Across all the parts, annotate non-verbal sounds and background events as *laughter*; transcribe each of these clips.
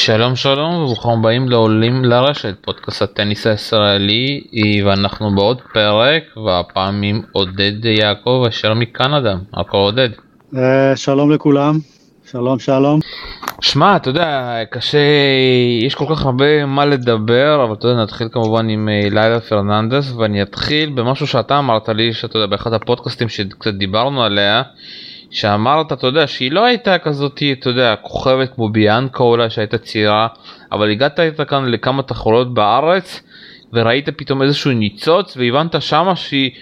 שלום שלום וברוכים הבאים לעולים לרשת פודקאסט הטניס הישראלי ואנחנו בעוד פרק והפעם עם עודד יעקב אשר מקנדה. הכל עודד. אה, שלום לכולם, שלום שלום. שמע אתה יודע קשה יש כל כך הרבה מה לדבר אבל אתה יודע נתחיל כמובן עם אה, לילה פרננדס ואני אתחיל במשהו שאתה אמרת לי שאתה יודע באחד הפודקאסטים שקצת דיברנו עליה. שאמרת אתה יודע שהיא לא הייתה כזאת אתה יודע כוכבת כמו ביאנקה אולי שהייתה צעירה אבל הגעת איתה כאן לכמה תחרויות בארץ וראית פתאום איזשהו ניצוץ והבנת שמה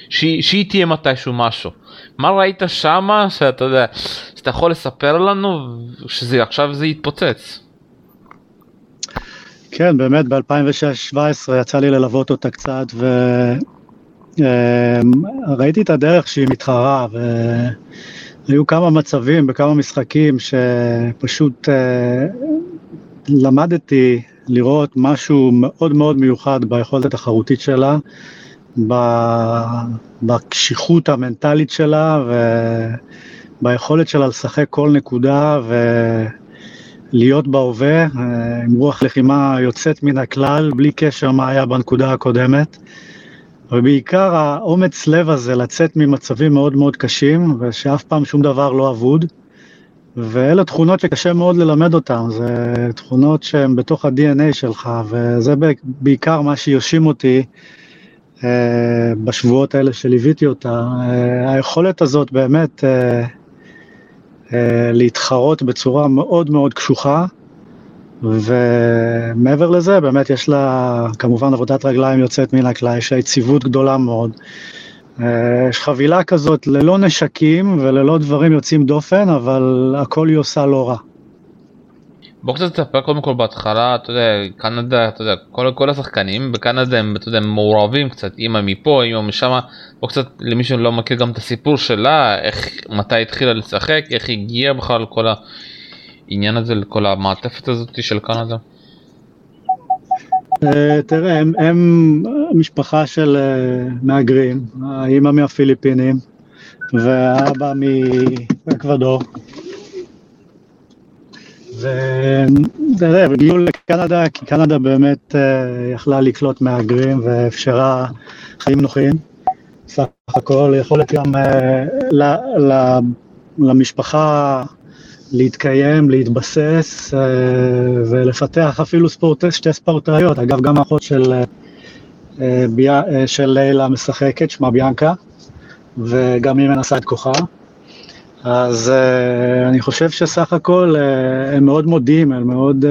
שהיא, תהיה מתישהו משהו. מה ראית שמה שאתה יודע שאתה יכול לספר לנו שזה עכשיו זה יתפוצץ. כן באמת ב-2016 יצא לי ללוות אותה קצת וראיתי את הדרך שהיא מתחרה. ו... היו כמה מצבים בכמה משחקים שפשוט אה, למדתי לראות משהו מאוד מאוד מיוחד ביכולת התחרותית שלה, בקשיחות המנטלית שלה וביכולת שלה לשחק כל נקודה ולהיות בהווה אה, עם רוח לחימה יוצאת מן הכלל, בלי קשר מה היה בנקודה הקודמת. ובעיקר האומץ לב הזה לצאת ממצבים מאוד מאוד קשים, ושאף פעם שום דבר לא אבוד. ואלה תכונות שקשה מאוד ללמד אותן, זה תכונות שהן בתוך ה-DNA שלך, וזה בעיקר מה שיושים אותי אה, בשבועות האלה שליוויתי אותה. אה, היכולת הזאת באמת אה, אה, להתחרות בצורה מאוד מאוד קשוחה, ומעבר לזה, באמת יש לה כמובן עבודת רגליים יוצאת מן הכלל, יש לה יציבות גדולה מאוד. אה, יש חבילה כזאת ללא נשקים וללא דברים יוצאים דופן, אבל הכל היא עושה לא רע. בוא קצת תספר קודם כל בהתחלה, אתה יודע, קנדה, אתה יודע, כל, כל השחקנים בקנדה הם, אתה יודע, מעורבים קצת, אמא מפה, אמא משם, בוא קצת למי שלא מכיר גם את הסיפור שלה, איך, מתי התחילה לשחק, איך הגיעה בכלל כל ה... העניין הזה לכל המעטפת הזאת של קנדה? אה, תראה, הם, הם משפחה של אה, מהגרים, האימא מהפיליפינים והאבא מאקוודור. ותראה, הם הגיעו לקנדה כי קנדה באמת אה, יכלה לקלוט מהגרים ואפשרה חיים נוחים. סך הכל יכולת גם למשפחה להתקיים, להתבסס אה, ולפתח אפילו ספורט, שתי ספורטאיות, אגב גם האחות של, אה, אה, של לילה משחקת, שמה ביאנקה, וגם היא מנסה את כוחה. אז אני חושב שסך הכל הם מאוד מודים, הם מאוד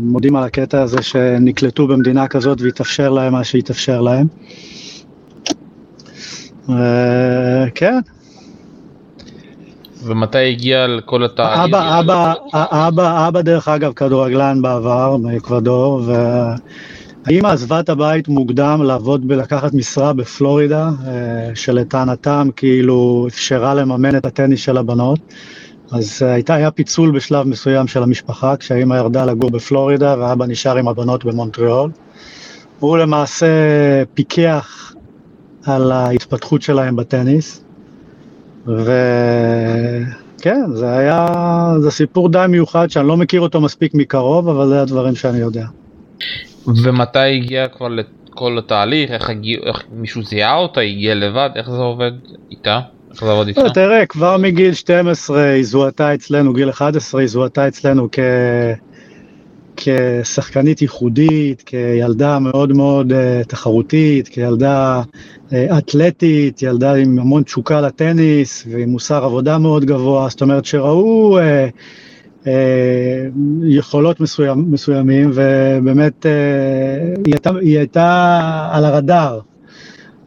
מודים על הקטע הזה שנקלטו במדינה כזאת והתאפשר להם מה שהתאפשר להם. כן, ומתי הגיע לכל התהליך? אבא, אבא, אבא, אבא דרך אגב כדורגלן בעבר מאקוודור, והאימא עזבה את הבית מוקדם לעבוד ולקחת משרה בפלורידה, אה, שלטענתם כאילו אפשרה לממן את הטניס של הבנות. אז אה, הייתה, היה פיצול בשלב מסוים של המשפחה, כשהאימא ירדה לגור בפלורידה ואבא נשאר עם הבנות במונטריאול. הוא למעשה פיקח על ההתפתחות שלהם בטניס. וכן, זה היה, זה סיפור די מיוחד שאני לא מכיר אותו מספיק מקרוב, אבל זה הדברים שאני יודע. ומתי הגיע כבר לכל התהליך, איך, הגיע, איך מישהו זיהה אותה, הגיע לבד, איך זה עובד איתה? איך זה עובד איתה? לא, תראה, כבר מגיל 12 היא זוהתה אצלנו, גיל 11 היא זוהתה אצלנו כ... כשחקנית ייחודית, כילדה מאוד מאוד uh, תחרותית, כילדה uh, אתלטית, ילדה עם המון תשוקה לטניס ועם מוסר עבודה מאוד גבוה, זאת אומרת שראו uh, uh, יכולות מסוים, מסוימים ובאמת uh, היא, הייתה, היא הייתה על הרדאר.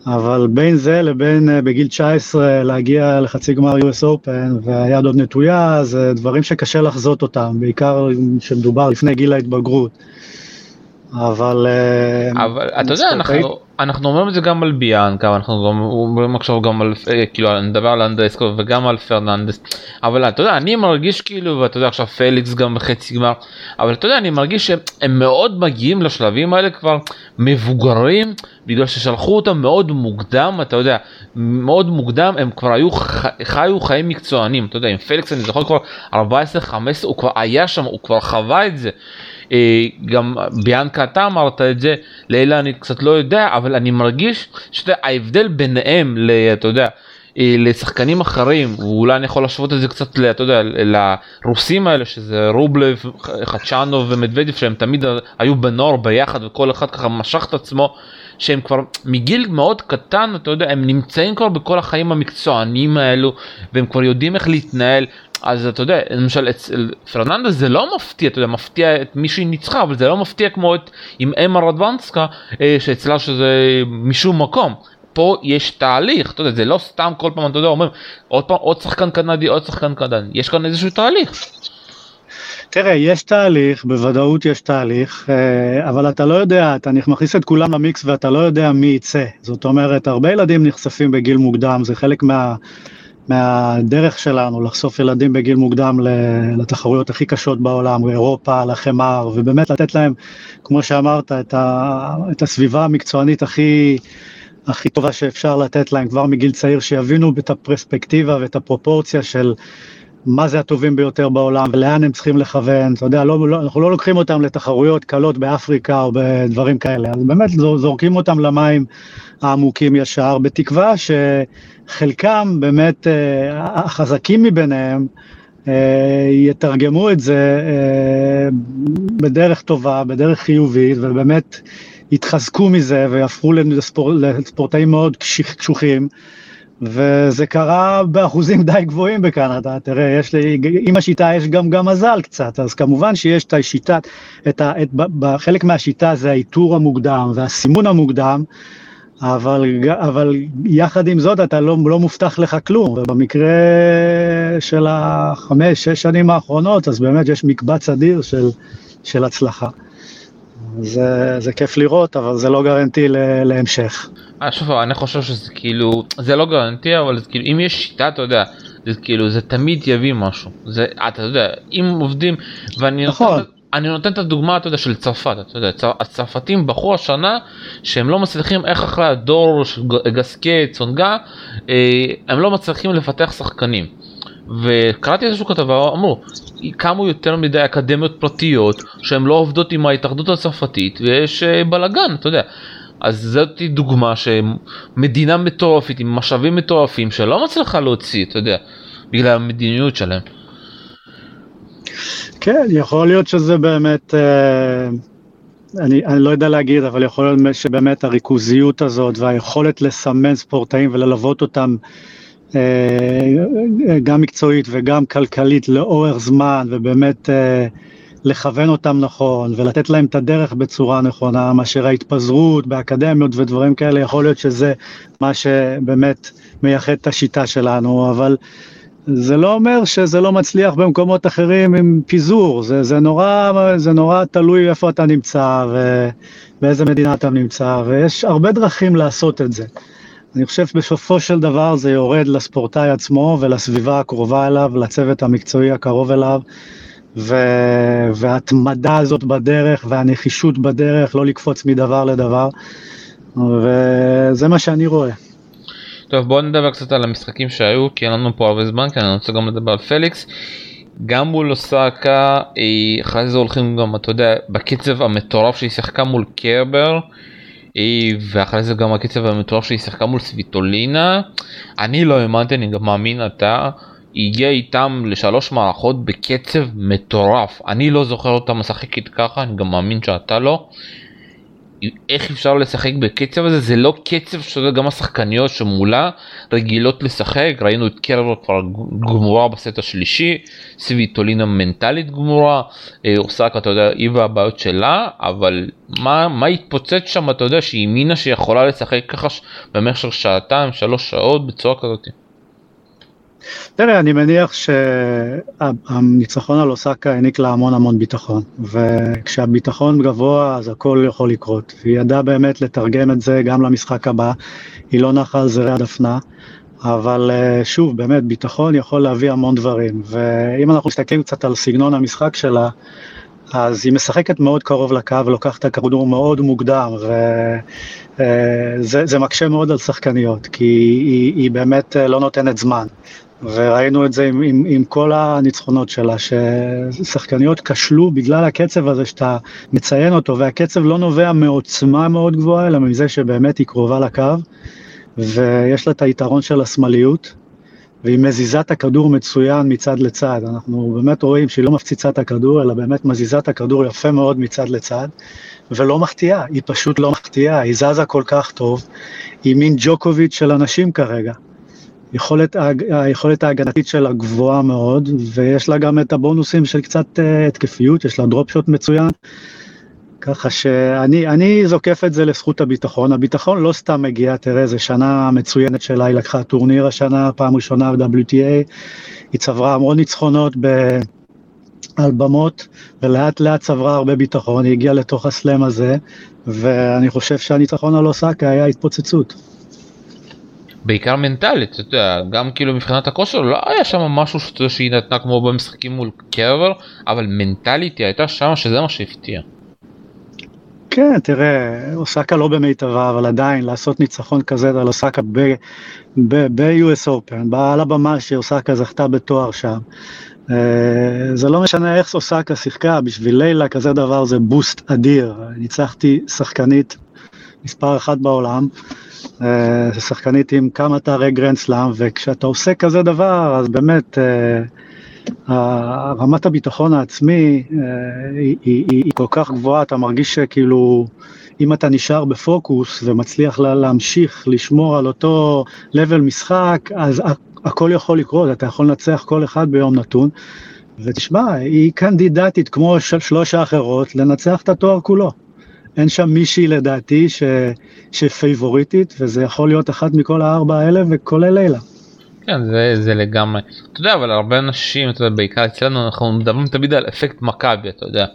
אבל בין זה לבין אה, בגיל 19 להגיע לחצי גמר US Open והיד עוד נטויה, זה דברים שקשה לחזות אותם, בעיקר כשמדובר לפני גיל ההתבגרות. אבל... אה, אבל אתה יודע, אנחנו, אנחנו אומרים את זה גם על ביאנקה, אנחנו אומרים עכשיו גם על, אה, כאילו, אני מדבר על אנדרסקו וגם על פרננדס, אבל אתה יודע, אני מרגיש כאילו, ואתה יודע עכשיו פליקס גם בחצי גמר, אבל אתה יודע, אני מרגיש שהם מאוד מגיעים לשלבים האלה כבר מבוגרים בגלל ששלחו אותם מאוד מוקדם, אתה יודע, מאוד מוקדם, הם כבר היו, חיו חיים מקצוענים, אתה יודע, עם פליקס אני זוכר כבר 14-15, הוא כבר היה שם, הוא כבר חווה את זה. אה, גם ביאנקה אתה אמרת את זה, לילה אני קצת לא יודע, אבל אני מרגיש שההבדל ביניהם, אתה יודע, לשחקנים אחרים, ואולי אני יכול להשוות את זה קצת, אתה יודע, לרוסים האלה, שזה רובלב, חדשנוב ומדוודיף, שהם תמיד היו בנוער ביחד וכל אחד ככה משך את עצמו, שהם כבר מגיל מאוד קטן, אתה יודע, הם נמצאים כבר בכל החיים המקצוענים האלו, והם כבר יודעים איך להתנהל. אז אתה יודע, למשל אצל פרננדס זה לא מפתיע, אתה יודע, מפתיע את מי שהיא ניצחה, אבל זה לא מפתיע כמו את עם אמה רדוונסקה, אה, שאצלה שזה משום מקום. פה יש תהליך, אתה יודע, זה לא סתם כל פעם, אתה יודע, אומרים, עוד פעם, עוד שחקן קנדי, עוד שחקן קנדי, יש כאן איזשהו תהליך. תראה, יש תהליך, בוודאות יש תהליך, אה, אבל אתה לא יודע, אתה מכניס את כולם למיקס ואתה לא יודע מי יצא. זאת אומרת, הרבה ילדים נחשפים בגיל מוקדם, זה חלק מה, מהדרך שלנו לחשוף ילדים בגיל מוקדם לתחרויות הכי קשות בעולם, אירופה, לחמר, ובאמת לתת להם, כמו שאמרת, את, ה, את הסביבה המקצוענית הכי... הכי טובה שאפשר לתת להם כבר מגיל צעיר, שיבינו את הפרספקטיבה ואת הפרופורציה של מה זה הטובים ביותר בעולם ולאן הם צריכים לכוון. אתה יודע, לא, לא, אנחנו לא לוקחים אותם לתחרויות קלות באפריקה או בדברים כאלה, אז באמת זורקים אותם למים העמוקים ישר, בתקווה שחלקם, באמת אה, החזקים מביניהם, אה, יתרגמו את זה אה, בדרך טובה, בדרך חיובית, ובאמת יתחזקו מזה ויהפכו לספור, לספורטאים מאוד קשוחים, וזה קרה באחוזים די גבוהים בקנדה. תראה, יש לי, עם השיטה יש גם, גם מזל קצת, אז כמובן שיש את השיטה, את ה, את, חלק מהשיטה זה האיתור המוקדם והסימון המוקדם, אבל, אבל יחד עם זאת אתה לא, לא מובטח לך כלום, ובמקרה של החמש, שש שנים האחרונות, אז באמת יש מקבץ אדיר של, של הצלחה. זה, זה כיף לראות, אבל זה לא גרנטי להמשך. אה, שוב, אני חושב שזה כאילו, זה לא גרנטי, אבל זה כאילו, אם יש שיטה, אתה יודע, זה כאילו, זה תמיד יביא משהו. זה, אתה יודע, אם עובדים, ואני נכון. נותן, אני נותן את הדוגמה, אתה יודע, של צרפת, אתה יודע, הצרפתים בחרו השנה שהם לא מצליחים, איך אחרי הדור של גסקי, צונגה, אה, הם לא מצליחים לפתח שחקנים. וקראתי איזשהו כתבה, אמרו, קמו יותר מדי אקדמיות פרטיות שהן לא עובדות עם ההתאחדות הצרפתית ויש אה, בלאגן, אתה יודע. אז זאת דוגמה שמדינה מטורפת עם משאבים מטורפים שלא מצליחה להוציא, אתה יודע, בגלל המדיניות שלהם. כן, יכול להיות שזה באמת, אה, אני, אני לא יודע להגיד, אבל יכול להיות שבאמת הריכוזיות הזאת והיכולת לסמן ספורטאים וללוות אותם גם מקצועית וגם כלכלית לאורך זמן, ובאמת אה, לכוון אותם נכון ולתת להם את הדרך בצורה נכונה, מאשר ההתפזרות באקדמיות ודברים כאלה, יכול להיות שזה מה שבאמת מייחד את השיטה שלנו, אבל זה לא אומר שזה לא מצליח במקומות אחרים עם פיזור, זה, זה, נורא, זה נורא תלוי איפה אתה נמצא ובאיזה מדינה אתה נמצא, ויש הרבה דרכים לעשות את זה. אני חושב שבסופו של דבר זה יורד לספורטאי עצמו ולסביבה הקרובה אליו, לצוות המקצועי הקרוב אליו, ו... וההתמדה הזאת בדרך והנחישות בדרך, לא לקפוץ מדבר לדבר, וזה מה שאני רואה. טוב בוא נדבר קצת על המשחקים שהיו כי אין לנו פה הרבה זמן כי אני רוצה גם לדבר על פליקס. גם מול אוסקה אה, אחרי זה הולכים גם אתה יודע בקצב המטורף שהיא שיחקה מול קרבר. ואחרי זה גם הקצב המטורף שהיא שיחקה מול סוויטולינה אני לא האמנתי אני גם מאמין אתה הגיע איתם לשלוש מערכות בקצב מטורף. אני לא זוכר אותה משחקת ככה אני גם מאמין שאתה לא איך אפשר לשחק בקצב הזה? זה לא קצב שזה גם השחקניות שמולה רגילות לשחק. ראינו את קרבר כבר גמורה בסט השלישי סביטולינה מנטלית גמורה. אה, אוסקה אתה יודע היא והבעיות שלה אבל מה מה התפוצץ שם אתה יודע שהיא האמינה שיכולה לשחק ככה במשך שעתיים שלוש שעות בצורה כזאת. תראה, אני מניח שהניצחון על אוסקה העניק לה המון המון ביטחון, וכשהביטחון גבוה אז הכל יכול לקרות. היא ידעה באמת לתרגם את זה גם למשחק הבא, היא לא נחה על זרי הדפנה, אבל אה, שוב, באמת, ביטחון יכול להביא המון דברים, ואם אנחנו מסתכלים קצת על סגנון המשחק שלה, אז היא משחקת מאוד קרוב לקו, לוקחת את הכדור מאוד מוקדם, וזה מקשה מאוד על שחקניות, כי היא, היא באמת לא נותנת זמן. וראינו את זה עם, עם, עם כל הניצחונות שלה, ששחקניות כשלו בגלל הקצב הזה שאתה מציין אותו, והקצב לא נובע מעוצמה מאוד גבוהה, אלא מזה שבאמת היא קרובה לקו, ויש לה את היתרון של השמאליות, והיא מזיזה את הכדור מצוין מצד לצד. אנחנו באמת רואים שהיא לא מפציצה את הכדור, אלא באמת מזיזה את הכדור יפה מאוד מצד לצד, ולא מחטיאה, היא פשוט לא מחטיאה, היא זזה כל כך טוב, היא מין ג'וקוביץ' של אנשים כרגע. יכולת, היכולת ההגנתית שלה גבוהה מאוד, ויש לה גם את הבונוסים של קצת uh, התקפיות, יש לה דרופ שוט מצוין, ככה שאני זוקף את זה לזכות הביטחון. הביטחון לא סתם מגיע, תראה, זו שנה מצוינת שלה, היא לקחה טורניר השנה, פעם ראשונה ב-WTA, היא צברה המון ניצחונות. על במות, ולאט לאט צברה הרבה ביטחון, היא הגיעה לתוך הסלאם הזה, ואני חושב שהניצחון על אוסקה היה התפוצצות. בעיקר מנטלית, אתה יודע, גם כאילו מבחינת הכושר לא היה שם משהו שאתה שהיא נתנה כמו במשחקים מול קרבר, אבל מנטלית היא הייתה שם שזה מה שהפתיע. כן, תראה, אוסקה לא במיטבה, אבל עדיין לעשות ניצחון כזה על אוסקה ב-US Open, על הבמה שאוסקה זכתה בתואר שם. אה, זה לא משנה איך אוסקה שיחקה, בשביל לילה כזה דבר זה boost אדיר. ניצחתי שחקנית מספר אחת בעולם, אה, שחקנית עם כמה תארי גרנד סלאם, וכשאתה עושה כזה דבר, אז באמת אה, רמת הביטחון העצמי אה, היא, היא, היא כל כך גבוהה, אתה מרגיש שכאילו, אם אתה נשאר בפוקוס ומצליח לה, להמשיך לשמור על אותו level משחק, אז הכל יכול לקרות, אתה יכול לנצח כל אחד ביום נתון. ותשמע, היא קנדידטית כמו שלוש האחרות לנצח את התואר כולו. אין שם מישהי לדעתי ש, שפייבוריטית, וזה יכול להיות אחת מכל הארבע האלה, וכולל לילה. כן, זה, זה לגמרי. אתה יודע, אבל הרבה אנשים, אתה יודע, בעיקר אצלנו, אנחנו מדברים תמיד על אפקט מכבי, אתה יודע.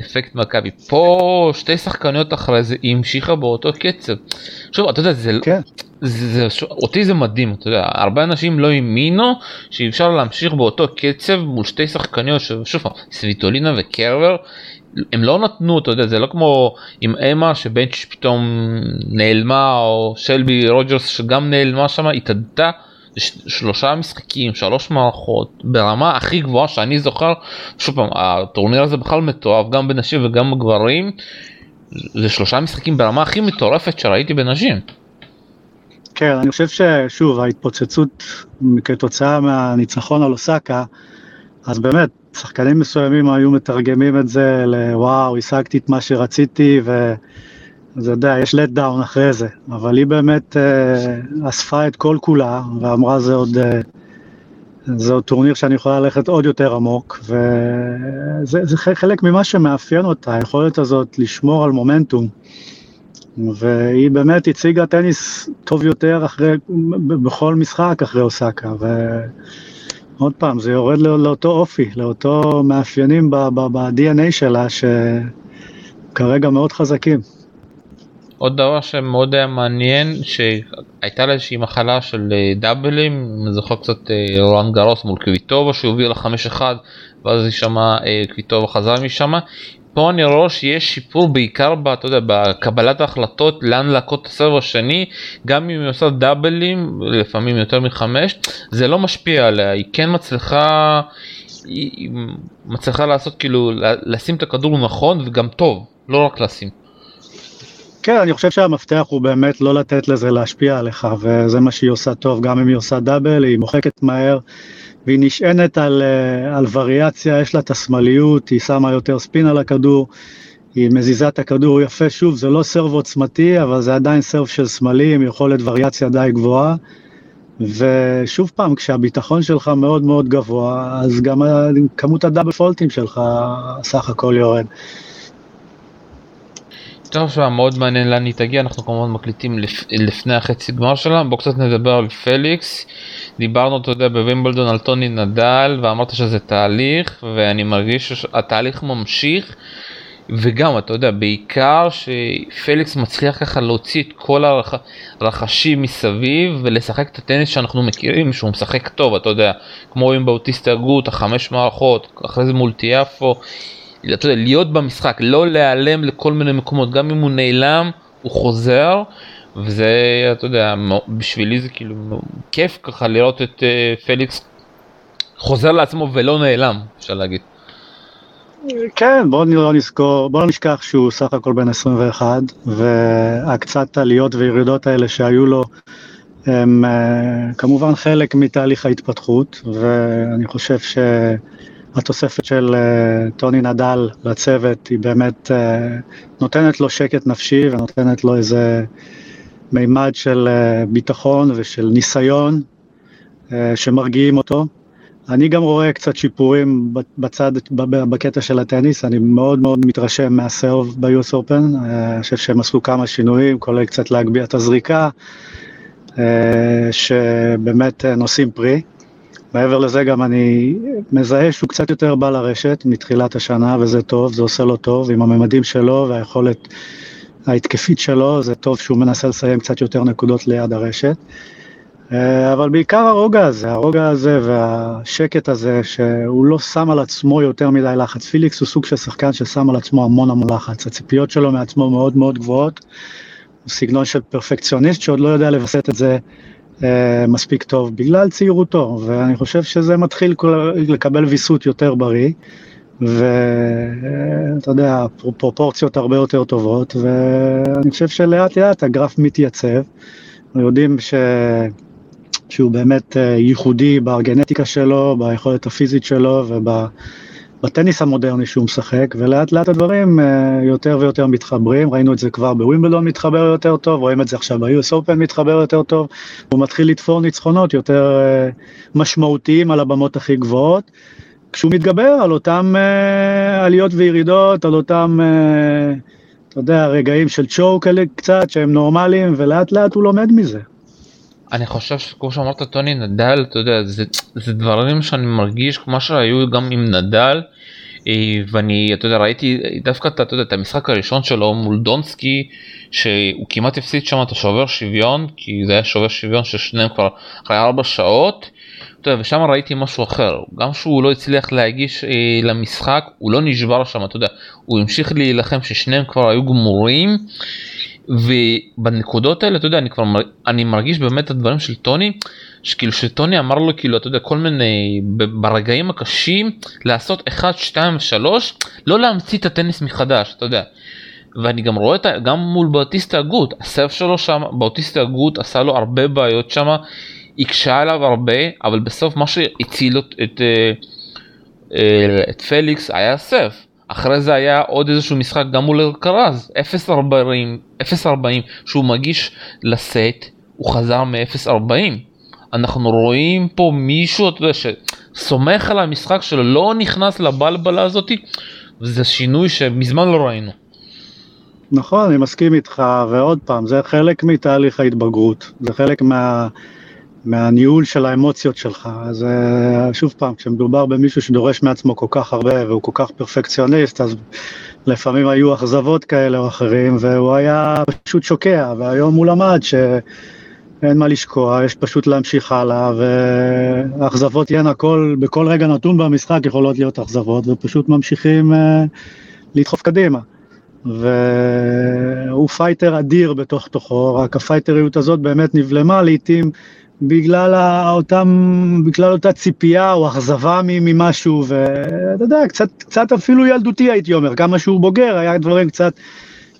אפקט מכבי. פה שתי שחקניות אחרי זה היא המשיכה באותו קצב. שוב, אתה יודע, זה, כן. זה, זה, אותי זה מדהים, אתה יודע, הרבה אנשים לא האמינו שאפשר להמשיך באותו קצב מול שתי שחקניות, שוב, סוויטולינה וקרבר, הם לא נתנו, אתה יודע, זה לא כמו עם אמה שבנץ' פתאום נעלמה, או שלבי רוג'רס שגם נעלמה שם, התאדתה. שלושה משחקים, שלוש מערכות, ברמה הכי גבוהה שאני זוכר, שוב פעם, הטורניר הזה בכלל מתועב גם בנשים וגם בגברים, זה שלושה משחקים ברמה הכי מטורפת שראיתי בנשים. כן, אני חושב ששוב, ההתפוצצות כתוצאה מהניצחון על אוסקה, אז באמת, שחקנים מסוימים היו מתרגמים את זה לוואו, השגתי את מה שרציתי, ואתה יודע, יש let down אחרי זה, אבל היא באמת אה, אספה את כל כולה, ואמרה זה עוד, אה, זה עוד טורניר שאני יכולה ללכת עוד יותר עמוק, וזה חלק ממה שמאפיין אותה, היכולת הזאת לשמור על מומנטום. והיא באמת הציגה טניס טוב יותר אחרי, בכל משחק אחרי אוסקה, עוד פעם, זה יורד לא, לאותו אופי, לאותו מאפיינים ב-DNA שלה, שכרגע מאוד חזקים. עוד דבר שמאוד היה מעניין, שהייתה לה איזושהי מחלה של אה, דאבלים, אני זוכר קצת אה, רואן גרוס מול קוויטובה שהוביל לחמש אחד, ואז היא שמעה, אה, קוויטובה חזרה משם, פה אני רואה שיש שיפור בעיקר ב, אתה יודע, בקבלת ההחלטות לאן להכות את הסבב השני גם אם היא עושה דאבלים לפעמים יותר מחמש זה לא משפיע עליה היא כן מצליחה היא מצליחה לעשות כאילו לשים את הכדור נכון וגם טוב לא רק לשים. כן, אני חושב שהמפתח הוא באמת לא לתת לזה להשפיע עליך, וזה מה שהיא עושה טוב, גם אם היא עושה דאבל, היא מוחקת מהר, והיא נשענת על, אה, על וריאציה, יש לה את השמאליות, היא שמה יותר ספין על הכדור, היא מזיזה את הכדור יפה, שוב, זה לא סרב עוצמתי, אבל זה עדיין סרב של סמלי עם יכולת וריאציה די גבוהה. ושוב פעם, כשהביטחון שלך מאוד מאוד גבוה, אז גם כמות הדאבל פולטים שלך סך הכל יורד. טוב עכשיו מאוד מעניין לאן היא תגיע. אנחנו כמובן מקליטים לפ... לפני החצי גמר שלה. בוא קצת נדבר על פליקס. דיברנו אתה יודע בווימבלדון על טוני נדל ואמרת שזה תהליך ואני מרגיש שהתהליך ממשיך. וגם אתה יודע בעיקר שפליקס מצליח ככה להוציא את כל הרחשים מסביב ולשחק את הטניס שאנחנו מכירים שהוא משחק טוב אתה יודע כמו עם באוטיסטה גוט החמש מערכות אחרי זה מול טיאפו אתה יודע, להיות במשחק, לא להיעלם לכל מיני מקומות, גם אם הוא נעלם, הוא חוזר, וזה, אתה יודע, בשבילי זה כאילו כיף ככה לראות את uh, פליקס חוזר לעצמו ולא נעלם, אפשר להגיד. כן, בואו לא נזכור, בואו לא נשכח שהוא סך הכל בן 21, והקצת עליות וירידות האלה שהיו לו, הם uh, כמובן חלק מתהליך ההתפתחות, ואני חושב שהתוספת של uh, טוני נדל לצוות היא באמת uh, נותנת לו שקט נפשי ונותנת לו איזה מימד של uh, ביטחון ושל ניסיון שמרגיעים אותו. אני גם רואה קצת שיפורים בצד, בקטע של הטניס, אני מאוד מאוד מתרשם מהסרב ב-US Open, אני חושב שהם עשו כמה שינויים, כולל קצת להגביה את הזריקה, אה, שבאמת נושאים פרי. מעבר לזה גם אני מזהה שהוא קצת יותר בא לרשת מתחילת השנה, וזה טוב, זה עושה לו טוב, עם הממדים שלו והיכולת ההתקפית שלו, זה טוב שהוא מנסה לסיים קצת יותר נקודות ליד הרשת. אה, אבל בעיקר הרוגע הזה, הרוגע הזה והשקט הזה, שהוא לא שם על עצמו יותר מדי לחץ. פיליקס הוא סוג של שחקן ששם על עצמו המון המון לחץ, הציפיות שלו מעצמו מאוד מאוד גבוהות. הוא סגנון של פרפקציוניסט שעוד לא יודע לווסת את זה מספיק טוב בגלל צעירותו, ואני חושב שזה מתחיל לקבל ויסות יותר בריא, ואתה יודע, פרופורציות הרבה יותר טובות, ואני חושב שלאט לאט הגרף מתייצב. יודעים ש... שהוא באמת אה, ייחודי בגנטיקה שלו, ביכולת הפיזית שלו ובטניס המודרני שהוא משחק, ולאט לאט הדברים אה, יותר ויותר מתחברים, ראינו את זה כבר בווימבלדון מתחבר יותר טוב, רואים את זה עכשיו ב-US Open מתחבר יותר טוב, הוא מתחיל לתפור ניצחונות יותר אה, משמעותיים על הבמות הכי גבוהות. כשהוא מתגבר על אותם עליות וירידות, על אותם, אתה יודע, רגעים של צ'וק קצת, שהם נורמליים, ולאט לאט הוא לומד מזה. אני חושב שכמו שאמרת טוני נדל אתה יודע זה, זה דברים שאני מרגיש כמו שהיו גם עם נדל אה, ואני אתה יודע ראיתי דווקא אתה יודע את המשחק הראשון שלו מול דונסקי שהוא כמעט הפסיד שם את השובר שוויון כי זה היה שובר שוויון ששניהם כבר אחרי ארבע שעות. אתה יודע, ושם ראיתי משהו אחר גם שהוא לא הצליח להגיש אה, למשחק הוא לא נשבר שם אתה יודע הוא המשיך להילחם ששניהם כבר היו גמורים. ובנקודות האלה אתה יודע אני כבר אני מרגיש באמת את הדברים של טוני שכאילו שטוני אמר לו כאילו אתה יודע כל מיני ברגעים הקשים לעשות 1 2 3 לא להמציא את הטניס מחדש אתה יודע. ואני גם רואה את גם מול באוטיסטה הגות הסרף שלו שם באוטיסטה הגות עשה לו הרבה בעיות שם הקשה עליו הרבה אבל בסוף מה שהציל את, את, אה, אה, את פליקס היה הסרף אחרי זה היה עוד איזשהו משחק גם מול אלקרז 0.40 0.40 שהוא מגיש לסט הוא חזר מ-0.40 אנחנו רואים פה מישהו אתה יודע שסומך על המשחק שלו לא נכנס לבלבלה הזאתי וזה שינוי שמזמן לא ראינו. נכון אני מסכים איתך ועוד פעם זה חלק מתהליך ההתבגרות זה חלק מה... מהניהול של האמוציות שלך. אז אה, שוב פעם, כשמדובר במישהו שדורש מעצמו כל כך הרבה והוא כל כך פרפקציוניסט, אז לפעמים היו אכזבות כאלה או אחרים, והוא היה פשוט שוקע, והיום הוא למד שאין מה לשקוע, יש פשוט להמשיך הלאה, והאכזבות תהיינה כל, בכל רגע נתון במשחק יכולות להיות אכזבות, ופשוט ממשיכים uh, לדחוף קדימה. והוא פייטר אדיר בתוך תוכו, רק הפייטריות הזאת באמת נבלמה לעיתים בגלל אותם, בגלל אותה ציפייה או אכזבה ממשהו, ואתה יודע, קצת, קצת אפילו ילדותי הייתי אומר, כמה שהוא בוגר, היה דברים קצת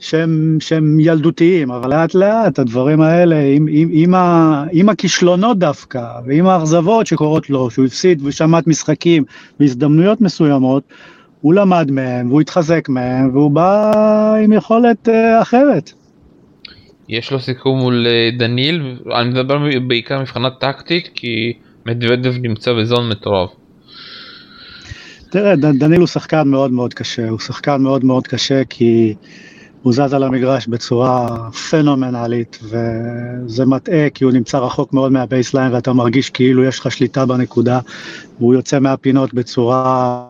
שהם, שהם ילדותיים, אבל לאט לאט הדברים האלה, עם, עם, עם, ה, עם הכישלונות דווקא, ועם האכזבות שקורות לו, שהוא הפסיד ושמט משחקים בהזדמנויות מסוימות, הוא למד מהם, והוא התחזק מהם, והוא בא עם יכולת uh, אחרת. יש לו סיכוי מול אה, דניל, אני מדבר בעיקר מבחינה טקטית כי מדוודב נמצא ב zone מטורף. תראה, דניל הוא שחקן מאוד מאוד קשה, הוא שחקן מאוד מאוד קשה כי הוא זז על המגרש בצורה פנומנלית וזה מטעה כי הוא נמצא רחוק מאוד מה baseline ואתה מרגיש כאילו יש לך שליטה בנקודה והוא יוצא מהפינות בצורה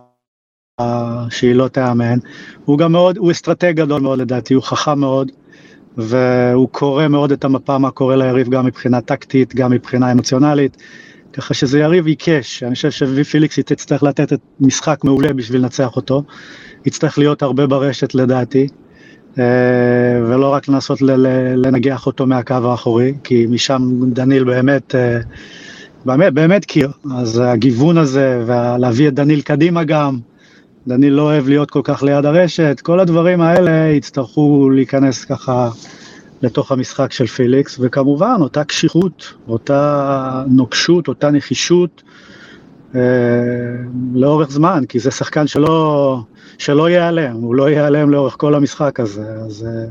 שהיא לא תיאמן. הוא גם מאוד, הוא אסטרטג גדול מאוד לדעתי, הוא חכם מאוד. והוא קורא מאוד את המפה, מה קורה ליריב גם מבחינה טקטית, גם מבחינה אמוציונלית, ככה שזה יריב עיקש, אני חושב שפליקס יצטרך לתת את משחק מעולה בשביל לנצח אותו, יצטרך להיות הרבה ברשת לדעתי, אה, ולא רק לנסות לנגח אותו מהקו האחורי, כי משם דניל באמת, אה, באמת, באמת קיר, אז הגיוון הזה, ולהביא את דניל קדימה גם, דניל לא אוהב להיות כל כך ליד הרשת, כל הדברים האלה יצטרכו להיכנס ככה לתוך המשחק של פיליקס, וכמובן אותה קשיחות, אותה נוקשות, אותה נחישות אה, לאורך זמן, כי זה שחקן שלא, שלא ייעלם, הוא לא ייעלם לאורך כל המשחק הזה, אז אה,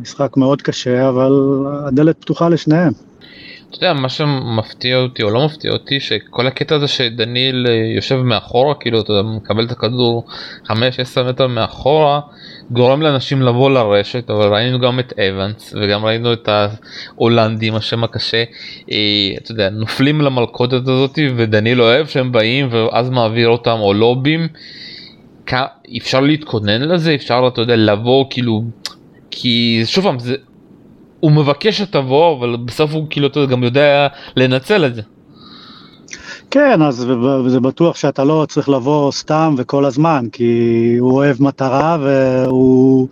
משחק מאוד קשה, אבל הדלת פתוחה לשניהם. אתה יודע מה שמפתיע אותי או לא מפתיע אותי שכל הקטע הזה שדניל אה, יושב מאחורה כאילו אתה מקבל את הכדור 5-10 מטר מאחורה גורם לאנשים לבוא לרשת אבל ראינו גם את אבנס וגם ראינו את ההולנדים השם הקשה אה, אתה יודע נופלים למלכודת הזאת ודניל אוהב שהם באים ואז מעביר אותם או לובים. אפשר להתכונן לזה אפשר אתה יודע לבוא כאילו כי שוב פעם זה הוא מבקש שתבוא אבל בסוף הוא כאילו אתה גם יודע לנצל את זה. כן, אז זה בטוח שאתה לא צריך לבוא סתם וכל הזמן, כי הוא אוהב מטרה והוא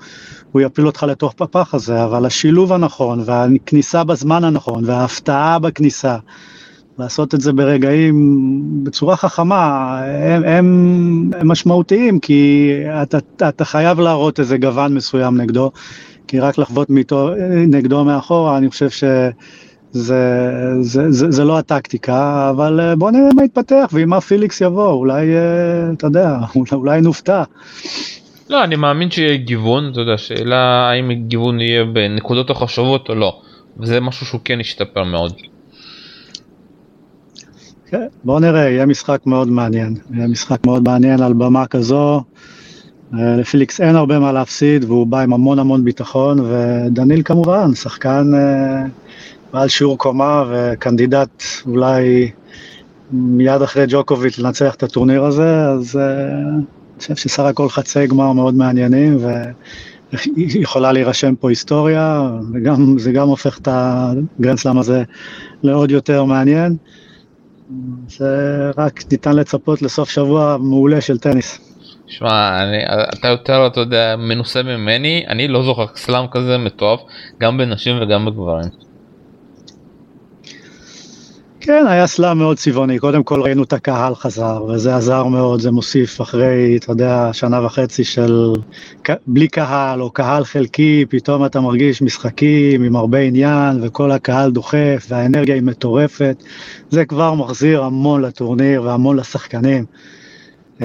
יפיל אותך לתוך פפח הזה, אבל השילוב הנכון והכניסה בזמן הנכון וההפתעה בכניסה, לעשות את זה ברגעים בצורה חכמה, הם, הם, הם משמעותיים, כי אתה, אתה חייב להראות איזה גוון מסוים נגדו, כי רק לחוות מיתו, נגדו מאחורה, אני חושב שזה זה, זה, זה, לא הטקטיקה, אבל אה, בוא נראה מה יתפתח, ועם מה פיליקס יבוא, אולי, אה, אתה יודע, *laughs* אולי נופתע. לא, אני מאמין שיהיה גיוון, אתה יודע, שאלה האם גיוון יהיה בנקודות החשובות או לא, וזה משהו שהוא כן ישתפר מאוד. כן, בוא נראה, יהיה משחק מאוד מעניין, יהיה משחק מאוד מעניין על במה כזו. לפיליקס אין הרבה מה להפסיד והוא בא עם המון המון ביטחון ודניל כמובן, שחקן אה, בעל שיעור קומה וקנדידט אולי מיד אחרי ג'וקוביץ' לנצח את הטורניר הזה, אז אה, אני חושב שסך הכל חצי גמר מאוד מעניינים ויכולה להירשם פה היסטוריה וגם זה גם הופך את הגרנדסלאם הזה לעוד יותר מעניין. זה רק ניתן לצפות לסוף שבוע מעולה של טניס. שמע, אתה יותר, אתה יודע, מנוסה ממני, אני לא זוכר סלאם כזה מטורף, גם בנשים וגם בגברים. כן, היה סלאם מאוד צבעוני, קודם כל ראינו את הקהל חזר, וזה עזר מאוד, זה מוסיף אחרי, אתה יודע, שנה וחצי של בלי קהל, או קהל חלקי, פתאום אתה מרגיש משחקים עם הרבה עניין, וכל הקהל דוחף, והאנרגיה היא מטורפת, זה כבר מחזיר המון לטורניר והמון לשחקנים. Uh,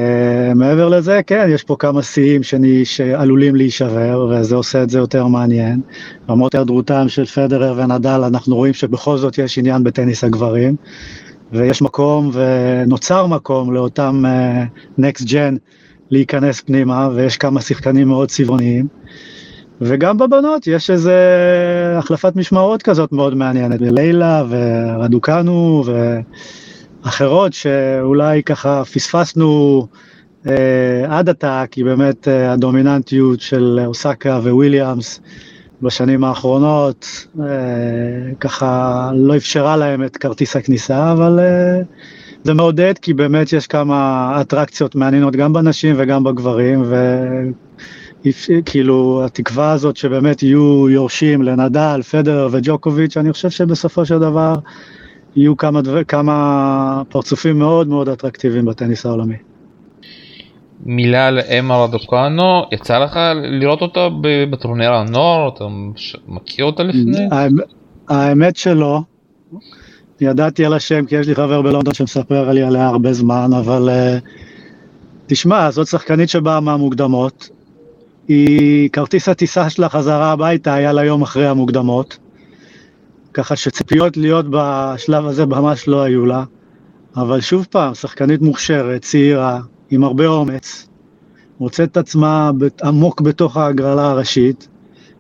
מעבר לזה, כן, יש פה כמה שיאים שעלולים להישבר, וזה עושה את זה יותר מעניין. למרות היעדרותם של פדרר ונדל, אנחנו רואים שבכל זאת יש עניין בטניס הגברים, ויש מקום ונוצר מקום לאותם uh, Next Gen להיכנס פנימה, ויש כמה שחקנים מאוד צבעוניים. וגם בבנות יש איזה החלפת משמרות כזאת מאוד מעניינת, לילה ורדוקנו, ו... אחרות שאולי ככה פספסנו אה, עד עתה, כי באמת אה, הדומיננטיות של אוסקה וויליאמס בשנים האחרונות אה, ככה לא אפשרה להם את כרטיס הכניסה, אבל אה, זה מעודד כי באמת יש כמה אטרקציות מעניינות גם בנשים וגם בגברים, וכאילו התקווה הזאת שבאמת יהיו יורשים לנדל, פדר וג'וקוביץ', אני חושב שבסופו של דבר יהיו כמה, דבר, כמה פרצופים מאוד מאוד אטרקטיביים בטניס העולמי. מילה על אמה רדוקנו, יצא לך לראות אותה בטורניר הנוער? אתה מכיר אותה לפני? האמת שלא. ידעתי על השם כי יש לי חבר בלונדון שמספר לי עליה הרבה זמן, אבל uh, תשמע, זאת שחקנית שבאה מהמוקדמות. היא, כרטיס הטיסה שלה חזרה הביתה היה לה יום אחרי המוקדמות. ככה שציפיות להיות בשלב הזה ממש לא היו לה, אבל שוב פעם, שחקנית מוכשרת, צעירה, עם הרבה אומץ, מוצאת את עצמה עמוק בתוך ההגרלה הראשית,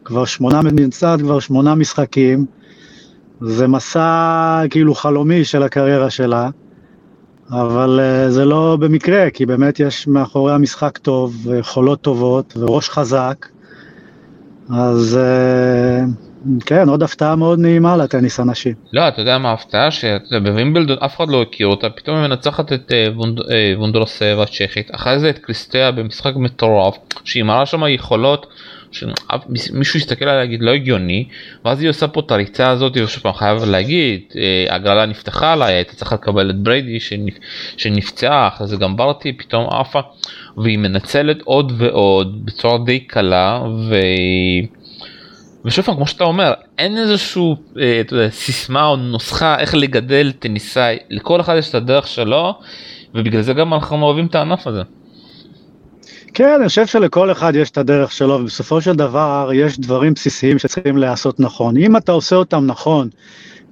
כבר שמונה, נמצאת כבר שמונה משחקים, זה מסע כאילו חלומי של הקריירה שלה, אבל uh, זה לא במקרה, כי באמת יש מאחורי המשחק טוב, ויכולות טובות, וראש חזק, אז uh, כן, עוד הפתעה מאוד נעימה לטניס הנשים. לא, אתה יודע מה ההפתעה? שבווימבלדון אף אחד לא הכיר אותה, פתאום היא מנצחת את אה, אה, וונדרוסבה הצ'כית, אחרי זה את קריסטיה במשחק מטורף, שהיא מראה שם יכולות. שמישהו יסתכל עליה להגיד לא הגיוני ואז היא עושה פה את הריצה הזאת ושוב פעם חייב להגיד אה, הגרלה נפתחה לה הייתה צריכה לקבל את בריידי שנפצעה אחרי זה גם ברטי פתאום עפה והיא מנצלת עוד ועוד בצורה די קלה והיא ושוב פעם כמו שאתה אומר אין איזשהו אה, אתה יודע, סיסמה או נוסחה איך לגדל טניסאי לכל אחד יש את הדרך שלו ובגלל זה גם אנחנו אוהבים את הענף הזה. כן, אני חושב שלכל אחד יש את הדרך שלו, ובסופו של דבר יש דברים בסיסיים שצריכים להיעשות נכון. אם אתה עושה אותם נכון,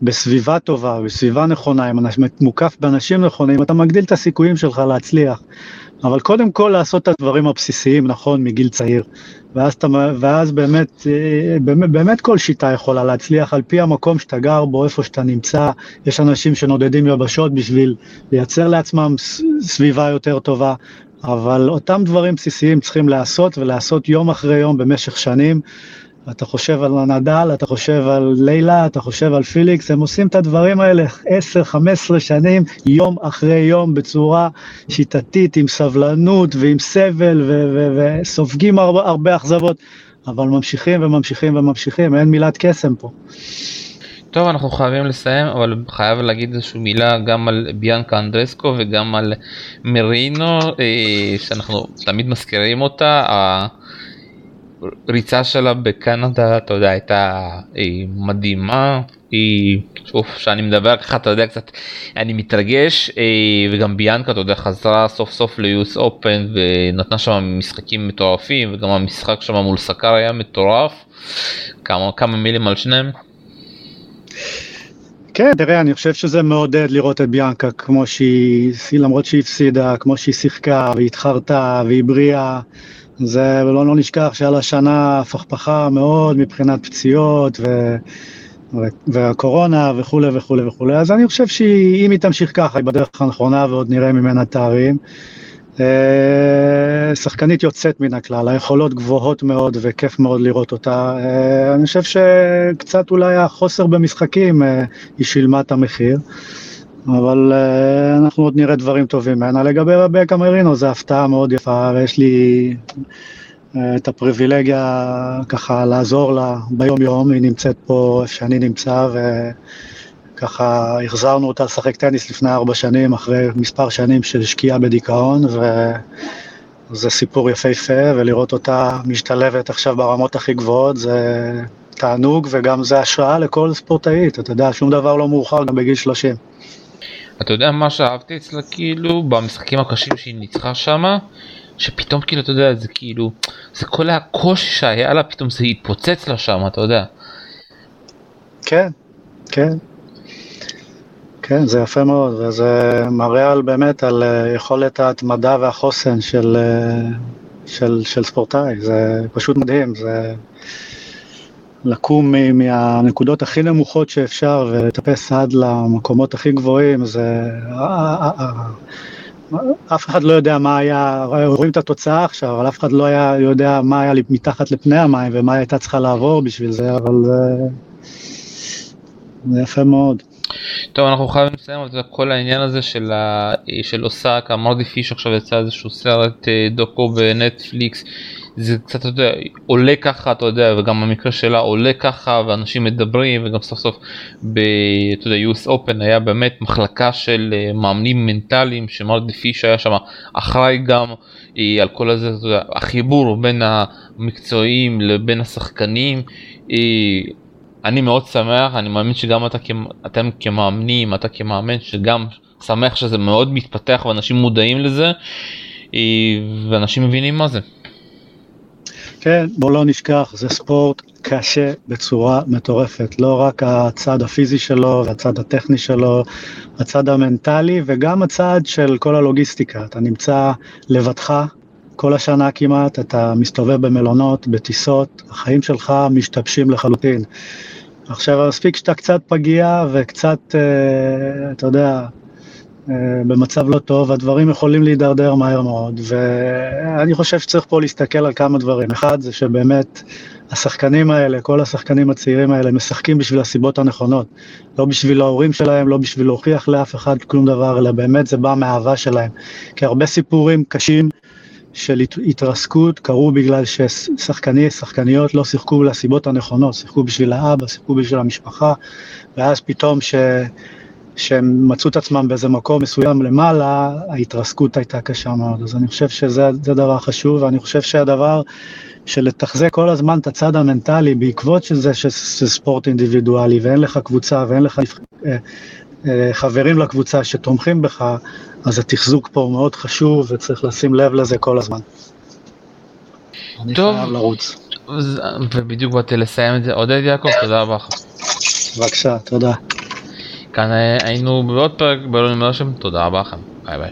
בסביבה טובה, בסביבה נכונה, אם אתה מוקף באנשים נכונים, אתה מגדיל את הסיכויים שלך להצליח. אבל קודם כל לעשות את הדברים הבסיסיים נכון מגיל צעיר. ואז, אתה, ואז באמת, אה, באמת, באמת כל שיטה יכולה להצליח על פי המקום שאתה גר בו, איפה שאתה נמצא. יש אנשים שנודדים יבשות בשביל לייצר לעצמם סביבה יותר טובה. אבל אותם דברים בסיסיים צריכים להיעשות ולהיעשות יום אחרי יום במשך שנים. אתה חושב על הנדל, אתה חושב על לילה, אתה חושב על פיליקס, הם עושים את הדברים האלה 10-15 שנים, יום אחרי יום, בצורה שיטתית, עם סבלנות ועם סבל, וסופגים הרבה, הרבה אכזבות, אבל ממשיכים וממשיכים וממשיכים, אין מילת קסם פה. טוב אנחנו חייבים לסיים אבל חייב להגיד איזושהי מילה גם על ביאנקה אנדרסקו וגם על מרינו אה, שאנחנו תמיד מזכירים אותה הריצה שלה בקנדה אתה יודע הייתה אה, מדהימה היא שוב שאני מדבר ככה אתה יודע קצת אני מתרגש אה, וגם ביאנקה אתה יודע חזרה סוף סוף ליוס אופן ונתנה שם משחקים מטורפים וגם המשחק שם מול סקר היה מטורף כמה כמה מילים על שניהם. כן, תראה, אני חושב שזה מעודד לראות את ביאנקה כמו שהיא, למרות שהיא הפסידה, כמו שהיא שיחקה והיא התחרתה והיא בריאה. זה, ולא לא נשכח שהיה לה שנה הפכפכה מאוד מבחינת פציעות ו, ו, והקורונה וכולי וכולי וכולי, אז אני חושב שאם היא תמשיך ככה, היא בדרך הנכונה ועוד נראה ממנה תארים. אה, שחקנית יוצאת מן הכלל, היכולות גבוהות מאוד וכיף מאוד לראות אותה. אה, אני חושב שקצת אולי החוסר במשחקים, אה, היא שילמה את המחיר. אבל אנחנו עוד נראה דברים טובים ממנה. לגבי רבקה מרינו, זו הפתעה מאוד יפה, ויש לי את הפריבילגיה ככה לעזור לה ביום-יום, היא נמצאת פה איפה שאני נמצא, ו... ככה החזרנו אותה לשחק טניס לפני ארבע שנים, אחרי מספר שנים של שקיעה בדיכאון, וזה סיפור יפהפה, ולראות אותה משתלבת עכשיו ברמות הכי גבוהות, זה תענוג, וגם זה השראה לכל ספורטאית, אתה יודע, שום דבר לא מאוחר גם בגיל 30. אתה יודע מה שאהבתי אצלה כאילו במשחקים הקשים שהיא ניצחה שמה? שפתאום כאילו אתה יודע זה כאילו זה כל הקושי שהיה לה פתאום זה התפוצץ לה שם אתה יודע. כן כן. כן, זה יפה מאוד, וזה מראה על באמת על אה, יכולת ההתמדה והחוסן של, אה, של, של ספורטאי, זה פשוט מדהים, זה לקום מהנקודות הכי נמוכות שאפשר ולטפס עד למקומות הכי גבוהים, זה... אף אחד לא יודע מה היה, רואים את התוצאה עכשיו, אבל אף אחד לא היה יודע מה היה מתחת לפני המים ומה הייתה צריכה לעבור בשביל זה, אבל זה יפה מאוד. טוב אנחנו חייבים לסיים את כל העניין הזה של, ה... של אוסאקה מרדי פיש עכשיו יצא איזשהו סרט אה, דוקו בנטפליקס זה קצת יודע עולה ככה אתה יודע וגם במקרה שלה עולה ככה ואנשים מדברים וגם סוף סוף ב... אתה יודע US Open היה באמת מחלקה של אה, מאמנים מנטליים שמרדי פיש היה שם אחראי גם אה, על כל הזה אתה יודע, החיבור בין המקצועיים לבין השחקנים. אני מאוד שמח, אני מאמין שגם אתה, אתם כמאמנים, אתה כמאמן, שגם שמח שזה מאוד מתפתח ואנשים מודעים לזה, אה, ואנשים מבינים מה זה. כן, בוא לא נשכח, זה ספורט קשה בצורה מטורפת, לא רק הצד הפיזי שלו והצד הטכני שלו, הצד המנטלי וגם הצד של כל הלוגיסטיקה. אתה נמצא לבדך כל השנה כמעט, אתה מסתובב במלונות, בטיסות, החיים שלך משתבשים לחלוטין. עכשיו, מספיק שאתה קצת פגיע וקצת, אה, אתה יודע, במצב לא טוב, הדברים יכולים להידרדר מהר מאוד, ואני חושב שצריך פה להסתכל על כמה דברים. אחד, זה שבאמת השחקנים האלה, כל השחקנים הצעירים האלה, משחקים בשביל הסיבות הנכונות. לא בשביל ההורים שלהם, לא בשביל להוכיח לאף אחד כלום דבר, אלא באמת זה בא מהאהבה שלהם. כי הרבה סיפורים קשים של התרסקות קרו בגלל ששחקני, שחקניות לא שיחקו לסיבות הנכונות, שיחקו בשביל האבא, שיחקו בשביל המשפחה, ואז פתאום ש... שהם מצאו את עצמם באיזה מקום מסוים למעלה, ההתרסקות הייתה קשה מאוד. אז אני חושב שזה דבר חשוב, ואני חושב שהדבר של לתחזק כל הזמן את הצד המנטלי בעקבות שזה ספורט אינדיבידואלי, ואין לך קבוצה ואין לך אה, אה, חברים לקבוצה שתומכים בך, אז התחזוק פה הוא מאוד חשוב וצריך לשים לב לזה כל הזמן. טוב, ובדיוק באתי לסיים את זה. עודד יעקב, תודה רבה לך. בבקשה, תודה. כאן היינו בעוד פרק באלוהים השם, תודה רבה לכם, ביי ביי.